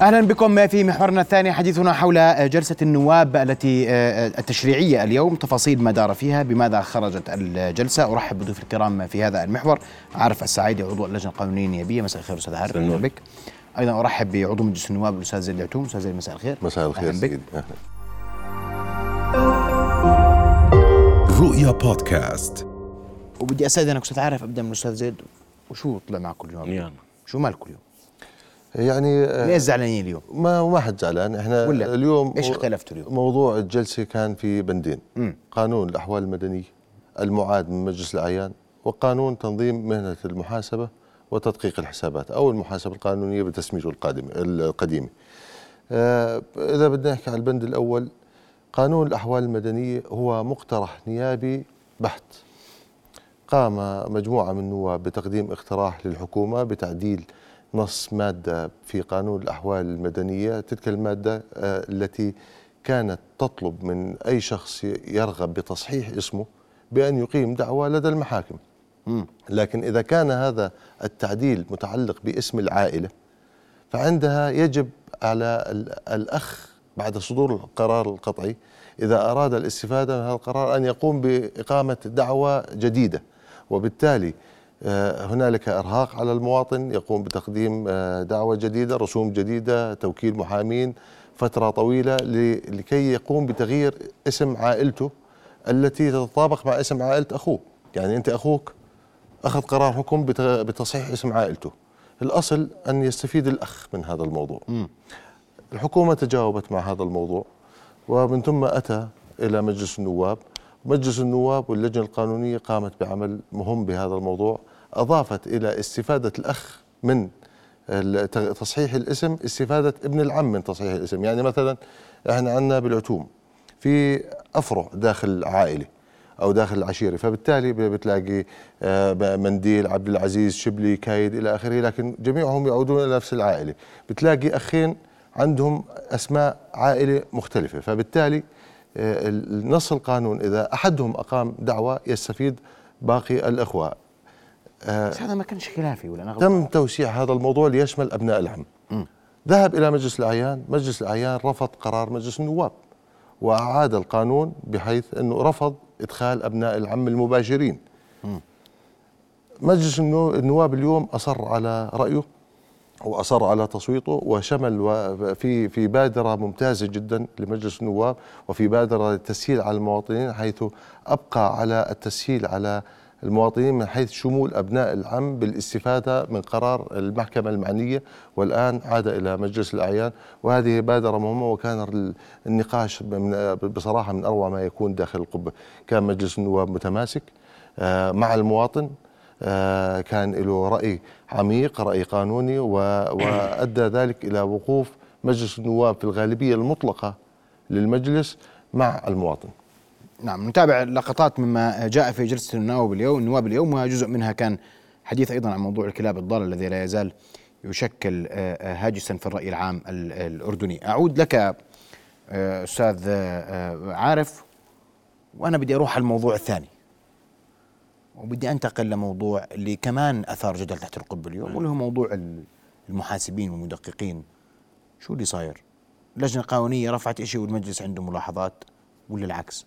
أهلا بكم في محورنا الثاني. حديثنا حول جلسة النواب التي التشريعية اليوم تفاصيل ما دار فيها بماذا خرجت الجلسة. أرحب بضيوف الكرام في هذا المحور عارف السعيدي عضو اللجنة القانونية النيابية. مساء الخير أستاذ عارف أهلا بك. أيضا أرحب بعضو مجلس النواب الأستاذ زيد العتوم أستاذ زيد مساء الخير. مساء الخير سيد. أهلا. رؤيا بودكاست. وبدي استاذنك أستاذ عارف أبدأ من الاستاذ زيد. وشو طلع معكم اليوم؟ يلا. شو مالكم اليوم؟ يعني ليش زعلانين اليوم؟ ما ما حد زعلان إحنا ولا اليوم إيش اختلفتوا اليوم؟ موضوع الجلسة كان في بندين مم. قانون الأحوال المدنية المعاد من مجلس الأعيان وقانون تنظيم مهنة المحاسبة وتدقيق الحسابات أو المحاسبة القانونية بتسميته القادم القديمة. آه إذا بدنا نحكي على البند الأول قانون الأحوال المدنية هو مقترح نيابي بحت. قام مجموعة من النواب بتقديم اقتراح للحكومة بتعديل نص مادة في قانون الأحوال المدنية تلك المادة آه، التي كانت تطلب من أي شخص يرغب بتصحيح اسمه بأن يقيم دعوى لدى المحاكم. لكن إذا كان هذا التعديل متعلق باسم العائلة فعندها يجب على الأخ بعد صدور القرار القطعي إذا أراد الاستفادة من هذا القرار أن يقوم بإقامة دعوى جديدة. وبالتالي هنالك إرهاق على المواطن يقوم بتقديم آه، دعوة جديدة رسوم جديدة توكيل محامين فترة طويلة لكي يقوم بتغيير اسم عائلته التي تتطابق مع اسم عائلة أخوه. يعني أنت أخوك أخذ قرار حكم بتصحيح اسم عائلته. الأصل أن يستفيد الأخ من هذا الموضوع. م. الحكومة تجاوبت مع هذا الموضوع ومن ثم أتى إلى مجلس النواب مجلس النواب واللجنة القانونية قامت بعمل مهم بهذا الموضوع أضافت إلى استفادة الأخ من تصحيح الاسم استفادة ابن العم من تصحيح الاسم. يعني مثلا إحنا عندنا بالعتوم في أفرع داخل عائلة أو داخل العشيرة فبالتالي بتلاقي آه، منديل عبد العزيز شبلي كايد إلى آخره لكن جميعهم يعودون إلى نفس العائلة. بتلاقي أخين عندهم أسماء عائلة مختلفة فبالتالي نص القانون إذا أحدهم أقام دعوة يستفيد باقي الأخوة. آه، بس هذا ما كانش خلافي ولا أنا تم توسيع هذا الموضوع ليشمل أبناء العم. م. ذهب إلى مجلس الأعيان مجلس الأعيان رفض قرار مجلس النواب وأعاد القانون بحيث إنه رفض إدخال أبناء العم المباشرين. م. مجلس النواب اليوم أصر على رأيه؟ واصر على تصويته وشمل في في بادرة ممتازة جدا لمجلس النواب وفي بادرة للتسهيل على المواطنين حيث أبقى على التسهيل على المواطنين من حيث شمول أبناء العم بالاستفادة من قرار المحكمة المعنية والآن عاد إلى مجلس الأعيان. وهذه بادرة مهمة وكان النقاش بصراحة من أروع ما يكون داخل القبة. كان مجلس النواب متماسك آه، مع المواطن كان له رأي عميق رأي قانوني وأدى ذلك إلى وقوف مجلس النواب في الغالبية المطلقة للمجلس مع المواطن. نعم نتابع لقطات مما جاء في جلسة النواب اليوم النواب اليوم وجزء منها كان حديث أيضا عن موضوع الكلاب الضالة الذي لا يزال يشكل آه، آه، هاجسا في الرأي العام الأردني. أعود لك آه، أستاذ عارف وأنا بدي أروح على الموضوع الثاني. وبدي أنتقل لموضوع اللي كمان أثار جدل تحت القبة اليوم واللي هو موضوع المحاسبين والمدققين. شو اللي صاير؟ اللجنة القانونية رفعت إشي والمجلس عنده ملاحظات ولا العكس؟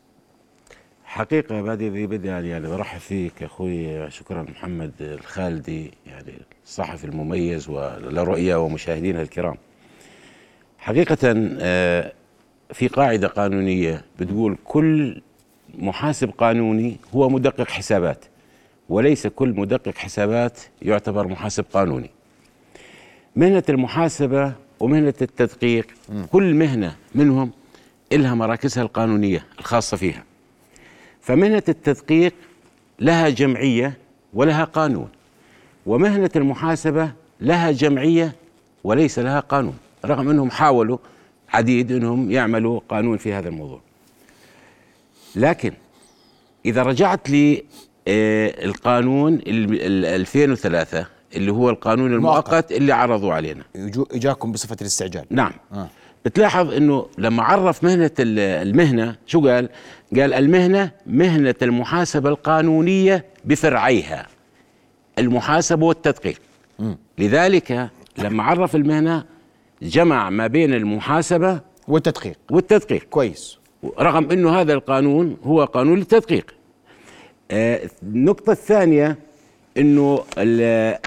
حقيقة بادي ذي بدي يعني برحب فيك أخوي. شكرا محمد الخالدي يعني الصحفي المميز وللرؤية ومشاهدينا الكرام. حقيقة آه، في قاعدة قانونية بتقول كل محاسب قانوني هو مدقق حسابات. وليس كل مدقق حسابات يعتبر محاسب قانوني. مهنة المحاسبة ومهنة التدقيق كل مهنة منهم إلها مراكزها القانونية الخاصة فيها. فمهنة التدقيق لها جمعية ولها قانون ومهنة المحاسبة لها جمعية وليس لها قانون رغم أنهم حاولوا عديد أنهم يعملوا قانون في هذا الموضوع. لكن إذا رجعت لي القانون 2003 اللي هو القانون المؤقت. اللي عرضوا علينا. اجاكم بصفة الاستعجال. نعم. آه. بتلاحظ إنه لما عرف مهنة المهنة شو قال؟ قال المهنة مهنة المحاسبة القانونية بفرعيها المحاسبة والتدقيق. م. لذلك لما عرف المهنة جمع ما بين المحاسبة والتدقيق. والتدقيق. كويس. رغم إنه هذا القانون هو قانون للتدقيق. النقطة الثانية إنه ال-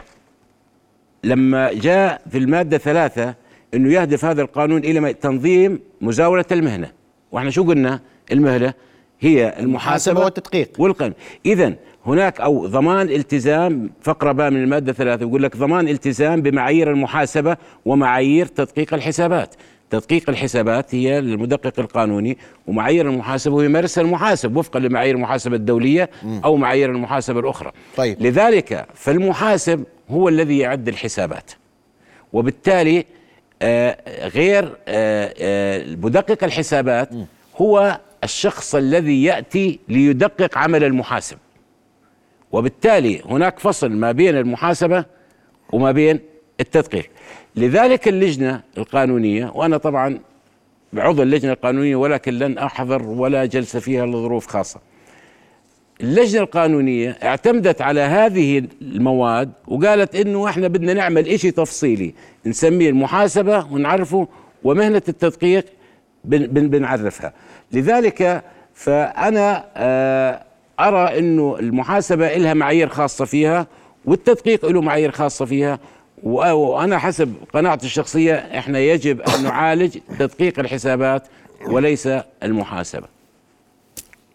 لما جاء في المادة ثلاثة إنه يهدف هذا القانون إلى م- تنظيم مزاولة المهنة. وإحنا شو قلنا؟ المهنة هي المحاسبة والتدقيق. والقانون. اذا هناك أو ضمان التزام فقرة باء من المادة ثلاثة يقول لك ضمان التزام بمعايير المحاسبة ومعايير تدقيق الحسابات. تدقيق الحسابات هي للمدقق القانوني ومعايير المحاسبة هو يمارسها المحاسب وفقا لمعايير المحاسبة الدولية أو معايير المحاسبة الأخرى. طيب. لذلك فالمحاسب هو الذي يعد الحسابات. وبالتالي آه، غير آه، آه، مدقق الحسابات هو الشخص الذي يأتي ليدقق عمل المحاسب. وبالتالي هناك فصل ما بين المحاسبة وما بين التدقيق. لذلك اللجنة القانونية وأنا طبعا عضو اللجنة القانونية ولكن لن أحضر ولا جلسة فيها لظروف خاصة. اللجنة القانونية اعتمدت على هذه المواد وقالت إنه إحنا بدنا نعمل إشي تفصيلي نسميه المحاسبة ونعرفه ومهنة التدقيق بن بن بنعرفها. لذلك فأنا آه، أرى إنه المحاسبة لها معايير خاصة فيها والتدقيق له معايير خاصة فيها وأنا حسب قناعتي الشخصية إحنا يجب أن نعالج تدقيق الحسابات وليس المحاسبة.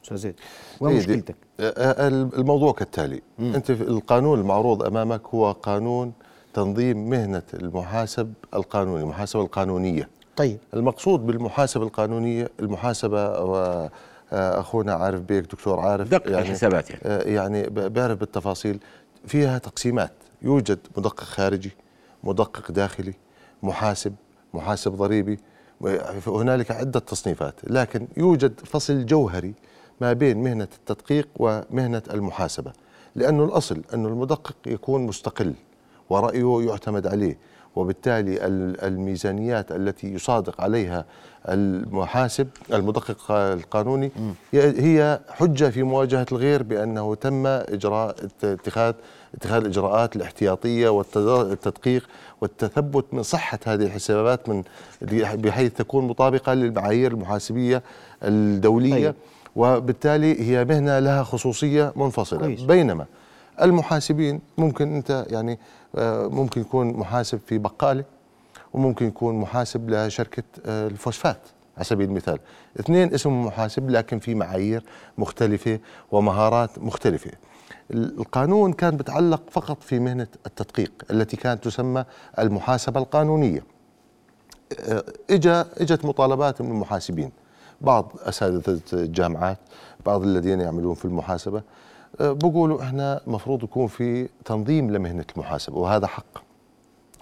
أستاذ زيد وين سيدي، مشكلتك؟ آه، آه، الموضوع كالتالي. أنت في القانون المعروض أمامك هو قانون تنظيم مهنة المحاسب القانوني المحاسبة القانونية. طيب. المقصود بالمحاسبة القانونية المحاسبة واخونا عارف بيك دكتور عارف دقق الحسابات يعني. آه، يعني ب- بيعرف بالتفاصيل فيها تقسيمات. يوجد مدقق خارجي مدقق داخلي محاسب محاسب ضريبي هنالك عدة تصنيفات لكن يوجد فصل جوهري ما بين مهنة التدقيق ومهنة المحاسبة لأنه الأصل أن المدقق يكون مستقل ورأيه يعتمد عليه وبالتالي ال- الميزانيات التي يصادق عليها المحاسب المدقق القانوني هي- حجة في مواجهة الغير بأنه تم إجراء ات- اتخاذ اتخاذ الإجراءات الاحتياطية والتدقيق والتثبت من صحة هذه الحسابات من بحيث تكون مطابقة للمعايير المحاسبية الدولية طيب. وبالتالي هي مهنة لها خصوصية منفصلة كويس. بينما المحاسبين ممكن أنت يعني آه، ممكن يكون محاسب في بقالة وممكن يكون محاسب لشركة آه، الفوسفات على سبيل المثال اثنين اسمهم محاسب لكن في معايير مختلفة ومهارات مختلفة ال- القانون كان بتعلق فقط في مهنة التدقيق التي كانت تسمى المحاسبة القانونية. آه، إجا إجت مطالبات من المحاسبين. بعض أساتذة الجامعات بعض الذين يعملون في المحاسبة آه، بقولوا إحنا مفروض يكون في تنظيم لمهنة المحاسبة وهذا حق.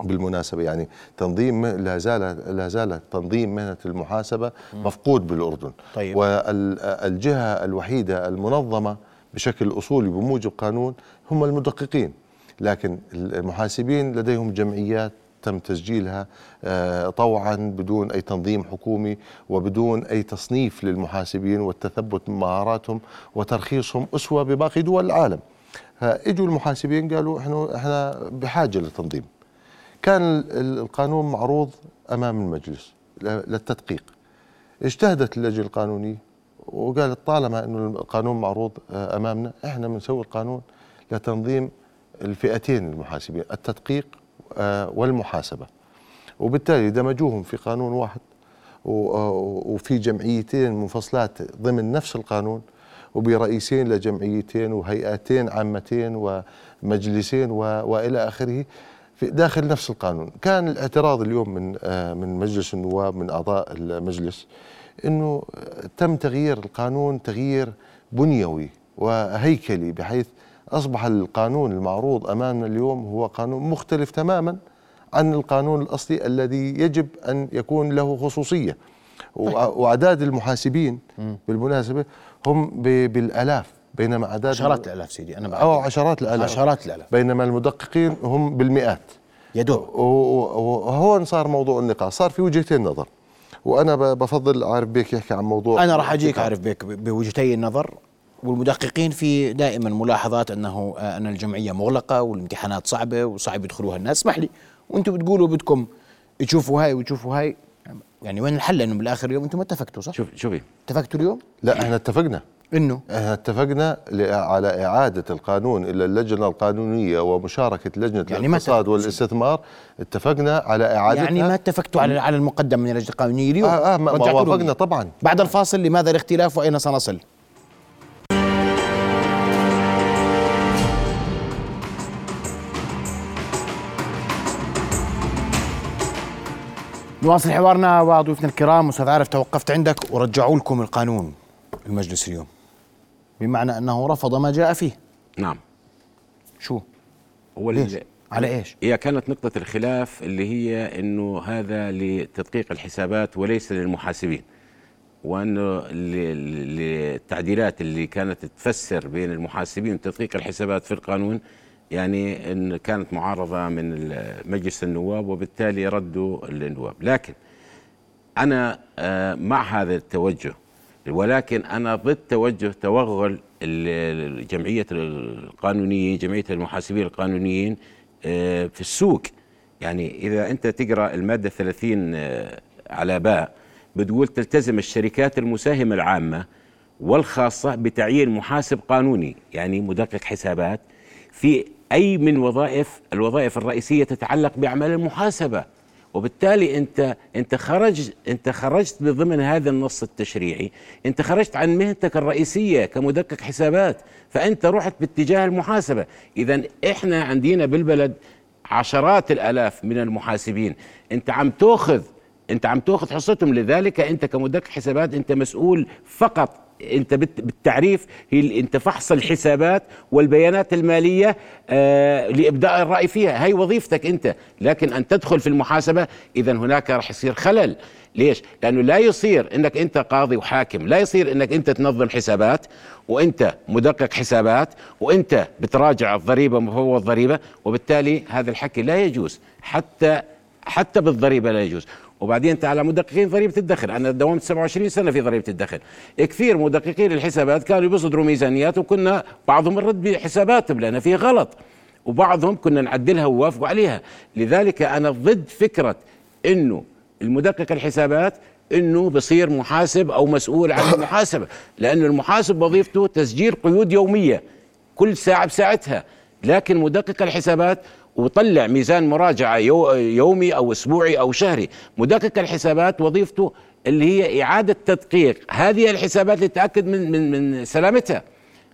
بالمناسبة يعني تنظيم لا زال لا زال تنظيم مهنة المحاسبة مفقود بالأردن. طيب. والجهة الوحيدة المنظمة بشكل أصولي بموجب قانون هم المدققين لكن المحاسبين لديهم جمعيات تم تسجيلها آه، طوعا بدون أي تنظيم حكومي وبدون أي تصنيف للمحاسبين والتثبت من مهاراتهم وترخيصهم أسوة بباقي دول العالم. فاجوا المحاسبين قالوا إحنا إحنا بحاجة للتنظيم. كان ال- ال- القانون معروض أمام المجلس للتدقيق. اجتهدت اللجنة القانونية وقالت طالما إنه القانون معروض آه، أمامنا إحنا بنسوي القانون لتنظيم الفئتين المحاسبين التدقيق آه، والمحاسبة. وبالتالي دمجوهم في قانون واحد آه، وفي جمعيتين منفصلات ضمن نفس القانون وبرئيسين لجمعيتين وهيئتين عامتين ومجلسين وإلى آخره في داخل نفس القانون. كان الاعتراض اليوم من من مجلس النواب من أعضاء المجلس إنه تم تغيير القانون تغيير بنيوي وهيكلي بحيث أصبح القانون المعروض أمامنا اليوم هو قانون مختلف تماما عن القانون الأصلي الذي يجب أن يكون له خصوصية. وع- وأعداد المحاسبين بالمناسبة هم بالألاف بينما أعداد عشرات الألاف سيدي أنا بعد. أو عشرات الألاف. عشرات الألاف. بينما المدققين هم بالمئات. و- وهون صار موضوع النقاش صار في وجهتين نظر. وأنا بفضل عارف بيك يحكي عن موضوع أنا راح أجيك عارف بك بوجهتي النظر والمدققين في دائما ملاحظات أنه آه، أن الجمعية مغلقة والامتحانات صعبة وصعب يدخلوها الناس. اسمح لي وأنتم بتقولوا بدكم يشوفوا هاي ويشوفوا هاي. يعني وين الحل؟ لأنه بالاخر اليوم أنتم ما اتفقتوا صح؟ شوف شوفي. اتفقتوا اليوم؟ لا إحنا اتفقنا. إنه اتفقنا على إعادة القانون إلى اللجنة القانونية ومشاركة لجنة يعني الاقتصاد. والاستثمار اتفقنا على إعادتها يعني ما اتفقتوا على على المقدم من اللجنة القانونية اليوم آه آه ما وافقنا. طبعا بعد الفاصل لماذا الاختلاف وأين سنصل؟ نواصل حوارنا وضيوفنا الكرام أستاذ عارف توقفت عندك ورجعوا لكم القانون المجلس اليوم بمعنى أنه رفض ما جاء فيه نعم شو؟ هو ليش؟ على إيش؟ هي كانت نقطة الخلاف اللي هي إنه هذا لتدقيق الحسابات وليس للمحاسبين وانه ال- ال- التعديلات اللي كانت تفسر بين المحاسبين وتدقيق الحسابات في القانون يعني إن كانت معارضة من مجلس النواب وبالتالي ردوا النواب لكن أنا آه، مع هذا التوجه ولكن أنا ضد توجه توغل ال- الجمعيه القانونيه جمعية المحاسبين القانونيين آه، في السوق. يعني إذا أنت تقرأ المادة 30 آه، على باء بتقول تلتزم الشركات المساهمة العامة والخاصة بتعيين محاسب قانوني يعني مدقق حسابات في أي من وظائف الوظائف الرئيسية تتعلق بأعمال المحاسبة. وبالتالي انت انت خرج انت خرجت بضمن هذا النص التشريعي. انت خرجت عن مهنتك الرئيسية كمدقق حسابات فأنت رحت باتجاه المحاسبة. اذا إحنا عندنا بالبلد عشرات الآلاف من المحاسبين. انت عم تأخذ انت عم تاخذ حصتهم لذلك انت كمدقق حسابات انت مسؤول فقط. انت بالت- بالتعريف هي انت فحص الحسابات والبيانات المالية آه لإبداء الرأي فيها. هي وظيفتك انت. لكن أن تدخل في المحاسبة اذا هناك راح يصير خلل. ليش؟ لأنه لا يصير إنك أنت قاضي وحاكم. لا يصير إنك أنت تنظم حسابات وأنت مدقق حسابات وأنت بتراجع الضريبة مفوض ضريبه وبالتالي هذا الحكي لا يجوز. حتى حتى بالضريبة لا يجوز. وبعدين انت على مدققين ضريبة الدخل. أنا داومت 27 سنة في ضريبة الدخل. كثير مدققين الحسابات كانوا بيصدروا ميزانيات وكنا بعضهم نرد بحساباتهم لأن فيه غلط. وبعضهم كنا نعدلها ووافقوا عليها. لذلك أنا ضد فكرة إنه المدقق الحسابات إنه بصير محاسب أو مسؤول عن المحاسبة. لأنه المحاسب وظيفته تسجيل قيود يومية كل ساعة بساعتها. لكن مدقق الحسابات وطلع ميزان مراجعة يو يومي أو أسبوعي أو شهري. مدقق الحسابات وظيفته اللي هي إعادة تدقيق. هذه الحسابات لتاكد من من من سلامتها.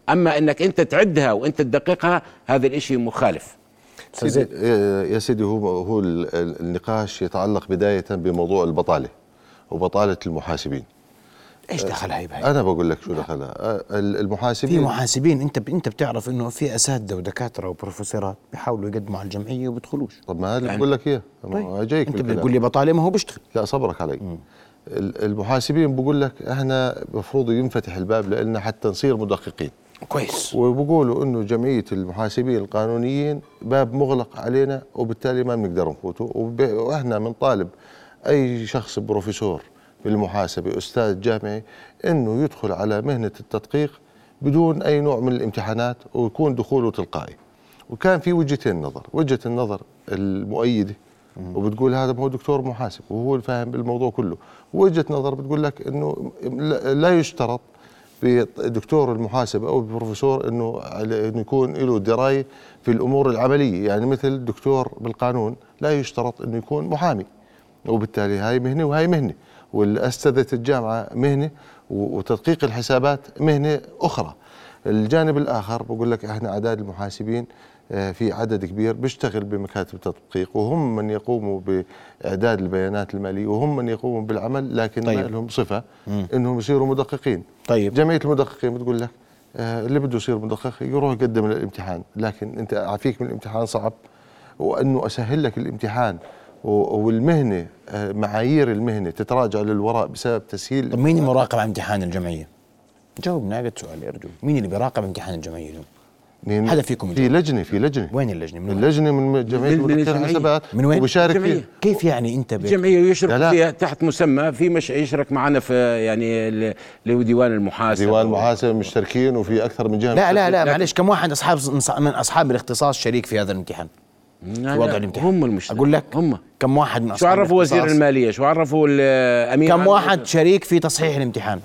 أما إنك أنت تعدها وأنت تدققها هذا الإشي مخالف. سيدي يا سيدي هو هو ال- ال- النقاش يتعلق بداية بموضوع البطالة وبطالة المحاسبين. إيش دخل هاي بهاي؟ أنا بقول لك شو دخلها. آه، ال- في المحاسبين محاسبين أنت ب... أنت بتعرف إنه في أساتذة ودكاترة وبروفيسورات بيحاولوا يقدموا على الجمعية وبيدخلوش. طب ما هذا اللي يعني- بقول لك إياه. طيب. جايك أنت. بتقول لي بطالة ما هو بيشتغل. لا صبرك علي. ال- المحاسبين بقول لك إحنا المفروض ينفتح الباب لنا حتى نصير مدققين. كويس. وبقولوا إنه جمعية المحاسبين القانونيين باب مغلق علينا وبالتالي ما بنقدر نفوته. وب- وإحنا بنطالب أي شخص بروفيسور بالمحاسبة. أستاذ جامعي إنه يدخل على مهنة التدقيق بدون أي نوع من الامتحانات ويكون دخوله تلقائي. وكان في وجهتين نظر وجهة النظر المؤيدة وبتقول هذا ما هو دكتور محاسب وهو الفاهم بالموضوع كله. وجهه نظر بتقول لك إنه لا يشترط بدكتور المحاسبة أو بروفيسور إنه إنه يكون له دراية في الأمور العملية. يعني مثل دكتور بالقانون لا يشترط إنه يكون محامي وبالتالي هاي مهنة وهاي مهنة. والأستاذة الجامعة مهنة وتدقيق الحسابات مهنة أخرى الجانب الآخر بقول لك إحنا أعداد المحاسبين آه، في عدد كبير بيشتغل بمكاتب التدقيق وهم من يقوموا بإعداد البيانات المالية وهم من يقوموا بالعمل لكن طيب. ما لهم صفة إنهم يصيروا مدققين طيب. جمعية المدققين بتقول لك آه، اللي بده يصير مدقق يروح يقدم الامتحان لكن أنت عافيك من الامتحان صعب وأنه أسهل لك الامتحان والمهنة آه، معايير المهنة تتراجع للوراء بسبب تسهيل طب مين المراقب على امتحان الجمعية؟ جاوبنا قد سؤال ارجو مين اللي بيراقب امتحان الجمعية اليوم؟ مين حدا فيكم في. لجنة في لجنة وين اللجنة؟ من؟ اللجنة من جمعية الجمعية. الحسابات من وين؟ وبشارك الجمعية. فيه كيف يعني انت بك... الجمعية يشرك لا لا. فيها تحت مسمى في مش يشرك معنا في يعني ال- اللي هو ديوان المحاسبه ديوان محاسبه مشتركين وفي أكثر من جهة لا لا لا معلش كم واحد اصحاب من أصحاب الاختصاص شريك في هذا الامتحان؟ في وضع الامتحان. هم المشكلة أقول لك هم. كم واحد من شو عرفوا وزير؟ المالية؟ شو عرفوا الامين كم واحد شريك في تصحيح الامتحان؟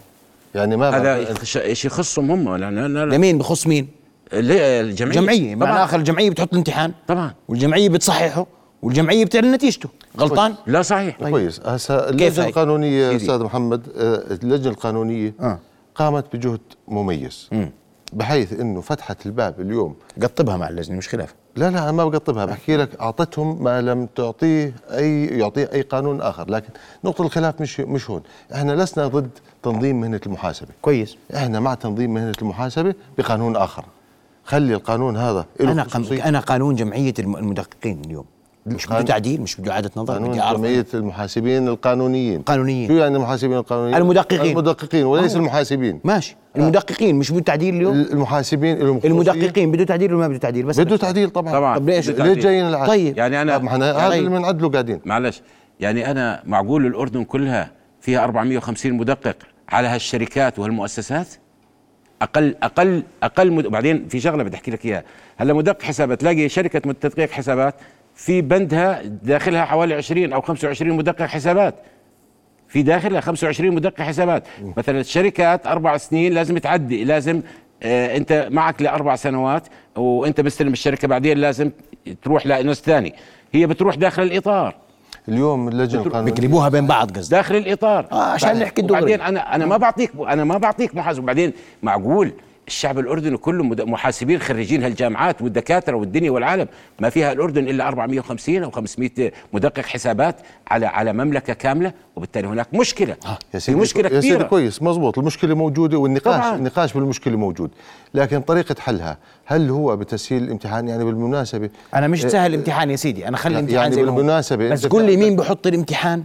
يعني ما هذا شيء يخصهم هم؟ لا لا لا, لا. لمين بخص مين؟ الجمعية. جمعية. معنى اخر الجمعية بتحط الامتحان. طبعا. والجمعية بتصححه. والجمعية بتعلن نتيجته. غلطان؟ لا صحيح. كويس. هسه اللجنة؟ القانونية. أستاذ محمد آه، اللجنة القانونية آه. قامت بجهد مميز. بحيث إنه فتحت الباب اليوم. قطبها مع اللجنة مش خلاف. لا لا ما بقطبها بحكي لك أعطتهم ما لم تعطيه أي يعطيه أي قانون آخر. لكن نقطة الخلاف مش مش هون. إحنا لسنا ضد تنظيم مهنة المحاسبة. كويس. إحنا مع تنظيم مهنة المحاسبة بقانون آخر. خلي القانون هذا أنا قم... أنا قانون جمعية الم- المدققين اليوم. مش بده تعديل مش بده إعادة نظر بدي أعرف جمعيه المحاسبين القانونيين قانونيين. شو يعني المحاسبين القانونيين المدققين. المدققين وليس آه. المحاسبين ماشي المدققين مش بده تعديل اليوم المحاسبين. المدققين بده تعديل ولا ما بده تعديل بس بده تعديل طبعا طبعا طب ليش؟ ليه تعديل. جايين العدل طيب. يعني أنا طب ما إحنا هذا. اللي بنعدله قاعدين معلش يعني أنا معقول الأردن كلها فيها 450 مدقق على هالشركات وهالمؤسسات أقل أقل أقل مد... بعدين في شغلة بدي أحكي لك إياها هلا مدقق حسابات تلاقي شركة تدقيق حسابات في بندها داخلها حوالي 20 أو 25 مدقق حسابات. في داخلها 25 مدقق حسابات. مثلا الشركات أربع سنين لازم تعدي لازم آه أنت معك لأربع سنوات وأنت مستلم الشركة بعدين لازم تروح لناس ثاني. هي بتروح داخل الإطار. اليوم اللجنة القانونية. بقلبوها بين بعض قصدي داخل الإطار. آه، عشان نحكي الدغري. وبعدين أنا أنا ما بعطيك أنا ما بعطيك محاسب. وبعدين معقول؟ الشعب الأردني كله محاسبين خريجين هالجامعات والدكاترة والدنيا والعالم ما فيها الأردن إلا 450 أو 500 مدقق حسابات على على مملكة كاملة وبالتالي هناك مشكلة. يا في سيدي مشكلة يا سيدي كبيرة. كويس مزبوط المشكلة موجودة والنقاش طبعاً. النقاش بالمشكلة موجود لكن طريقة حلها هل هو بتسهيل الامتحان؟ يعني بالمناسبة أنا مش آه، سهل الامتحان يا سيدي أنا خلي يعني الامتحان زي ما هو. بالمناسبة بس قول لي مين بحط الامتحان؟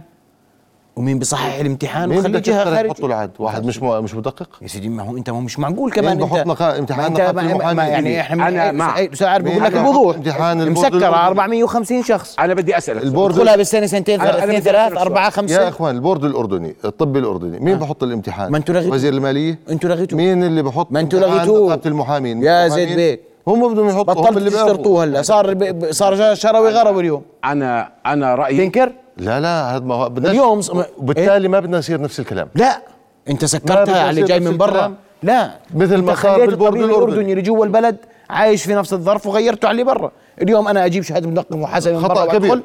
ومين بصحح الامتحان مين وخلي جهة خارج تحطه العد واحد مش مو- مش مدقق يا سيدي ما هو انت ما هو مش معقول كمان مين بحط انت نقا- امتحان ما انت ما, ما يعني؟ إحنا أنا مع. أستاذ عارف بقول لك بوضوح امتحان مسكر الأردني؟ 450 شخص أنا بدي أسألك البورد ادخلها بالسنة سنتين اثنين ثلاث أربعة يا خمسة إخوان البورد الأردني الطبي الأردني مين بحط الامتحان ما أنتوا لغيتوا. وزير المالية أنتوا لغيتوا. مين اللي بحط ما أنتوا لغيتوه. نقابه المحامين يا زيد بيك. هم بدهم يحطوا بطلت اللي تشترطوه هلا صار صار شروي غروي اليوم أنا أنا رايي تنكر؟ لا لا هذا ما هو بدناش- اليوم ص- إيه؟ وبالتالي ما بدنا نصير نفس الكلام لا أنت سكرتها على اللي جاي من برا. لا مثل ما صار بالبورد. الأردني اللي جوا البلد عايش في نفس الظرف وغيرته على اللي برا اليوم أنا أجيب شهادة مدقق محاسبه برا كبير.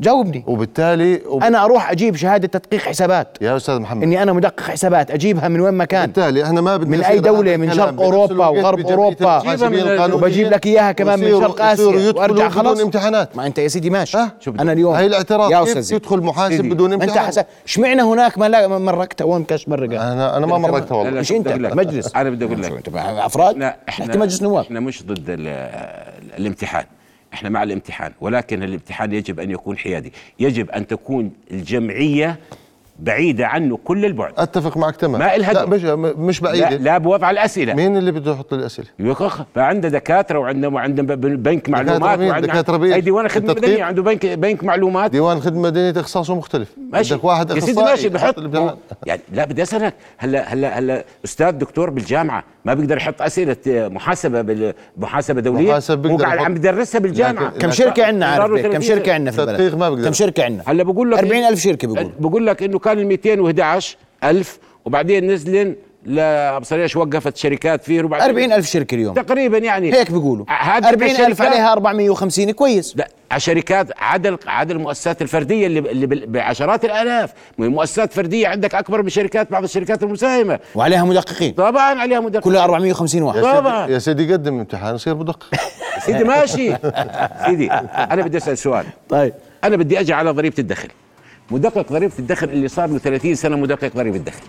جاوبني. وبالتالي وب... أنا أروح أجيب شهادة تدقيق حسابات. يا أستاذ محمد. إني أنا مدقق حسابات أجيبها من وين ما كان. بالتالي إحنا ما بدنا من دولة، هذا من. شرق الوقت وغرب القانونيين. وبجيب لك إياها كمان من شرق اسيا وارجع بدون خلاص. امتحانات. ما أنت يا سيدي ماشي. بدك؟ أنا اليوم هاي الاعتراض يا كيف أستاذ يدخل محاسب سيدي. بدون أنت امتحان؟ حسب اشمعنى هناك ما لا ما مرقتها وين كاش مرقها أنا أنا ما مرقتها لا، والله. مش أنت؟ بدي أقول لك؟ مجلس. أنا بدي أقول لك. أنت أفراد؟ إحنا مجلس نواب. إحنا مش ضد ال- الامتحان. إحنا مع الامتحان ولكن الامتحان يجب أن يكون حيادي. يجب أن تكون الجمعية بعيدة عنه كل البعد أتفق معك تمام ما إلها لا. مش مش لا, بعيده لا بوضع الأسئلة مين اللي بده يحط الأسئلة يخخ فعنده دكاترة وعنده وعنده بنك معلومات مين؟ وعنده دكاترة بإيش؟ اي ديوان التدقيق؟ مدنيه عنده بنك بنك معلومات ديوان خدمه مدنيه اختصاصه مختلف ماشي بدك واحد يا سيدي أخصائي ماشي بحط. يعني لا بدي أسألك هلا هلا هلا أستاذ دكتور بالجامعة ما بيقدر يحط أسئلة محاسبة بالمحاسبه دولية محاسب بيقدر عم بدرسها بالجامعة لكن- كم شركه عندنا عارف؟ كم 30 شركه عندنا في تدقيق البلد ما بقدر. كم شركه عندنا هلا بقول لك 40000 شركه بقول بقول لك انه كان ال 211 ألف وبعدين نزلن لا بصريش وقفت شركات فيه وبعدين 40000 شركة اليوم. تقريبا يعني هيك بيقولوا. هذه 40000 الشركات- عليها 450 كويس. لا على شركات عدد عدد المؤسسات الفردية اللي, اللي بعشرات الآلاف. مؤسسات فردية عندك أكبر من شركات بعض الشركات المساهمة. وعليها مدققين. طبعا عليها مدقق كلها 450 يا واحد. طبعاً. يا سيدي قدم امتحان يصير بدقق سيدي ماشي. سيدي أنا بدي أسأل سؤال. طيب. أنا بدي أجي على ضريبة الدخل. مدقق ضريبه الدخل اللي صار له 30 سنة مدقق ضريبه الدخل.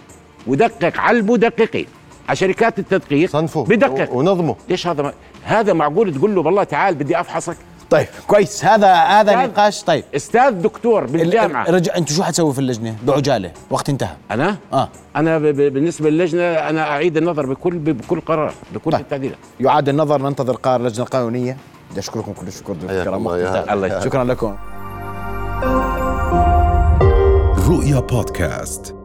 مدقق على المدققين على شركات التدقيق صنفه بدقق. ونظمه. ليش هذا ما هذا معقول تقول له والله تعال بدي أفحصك؟ طيب كويس. هذا هذا نقاش. طيب. أستاذ دكتور بالجامعة. رجع أنتوا شو حتسوي في اللجنة؟ بعجالة. وقت انتهى. أنا؟ آه. أنا ب- ب- بالنسبة للجنة أنا أعيد النظر بكل بكل قرار بكل طيب. التعديلات. يعاد النظر ننتظر قرار اللجنة القانونية. بدي أشكركم كل الشكر الكرام الله. شكرا لكم. رؤيا بودكاست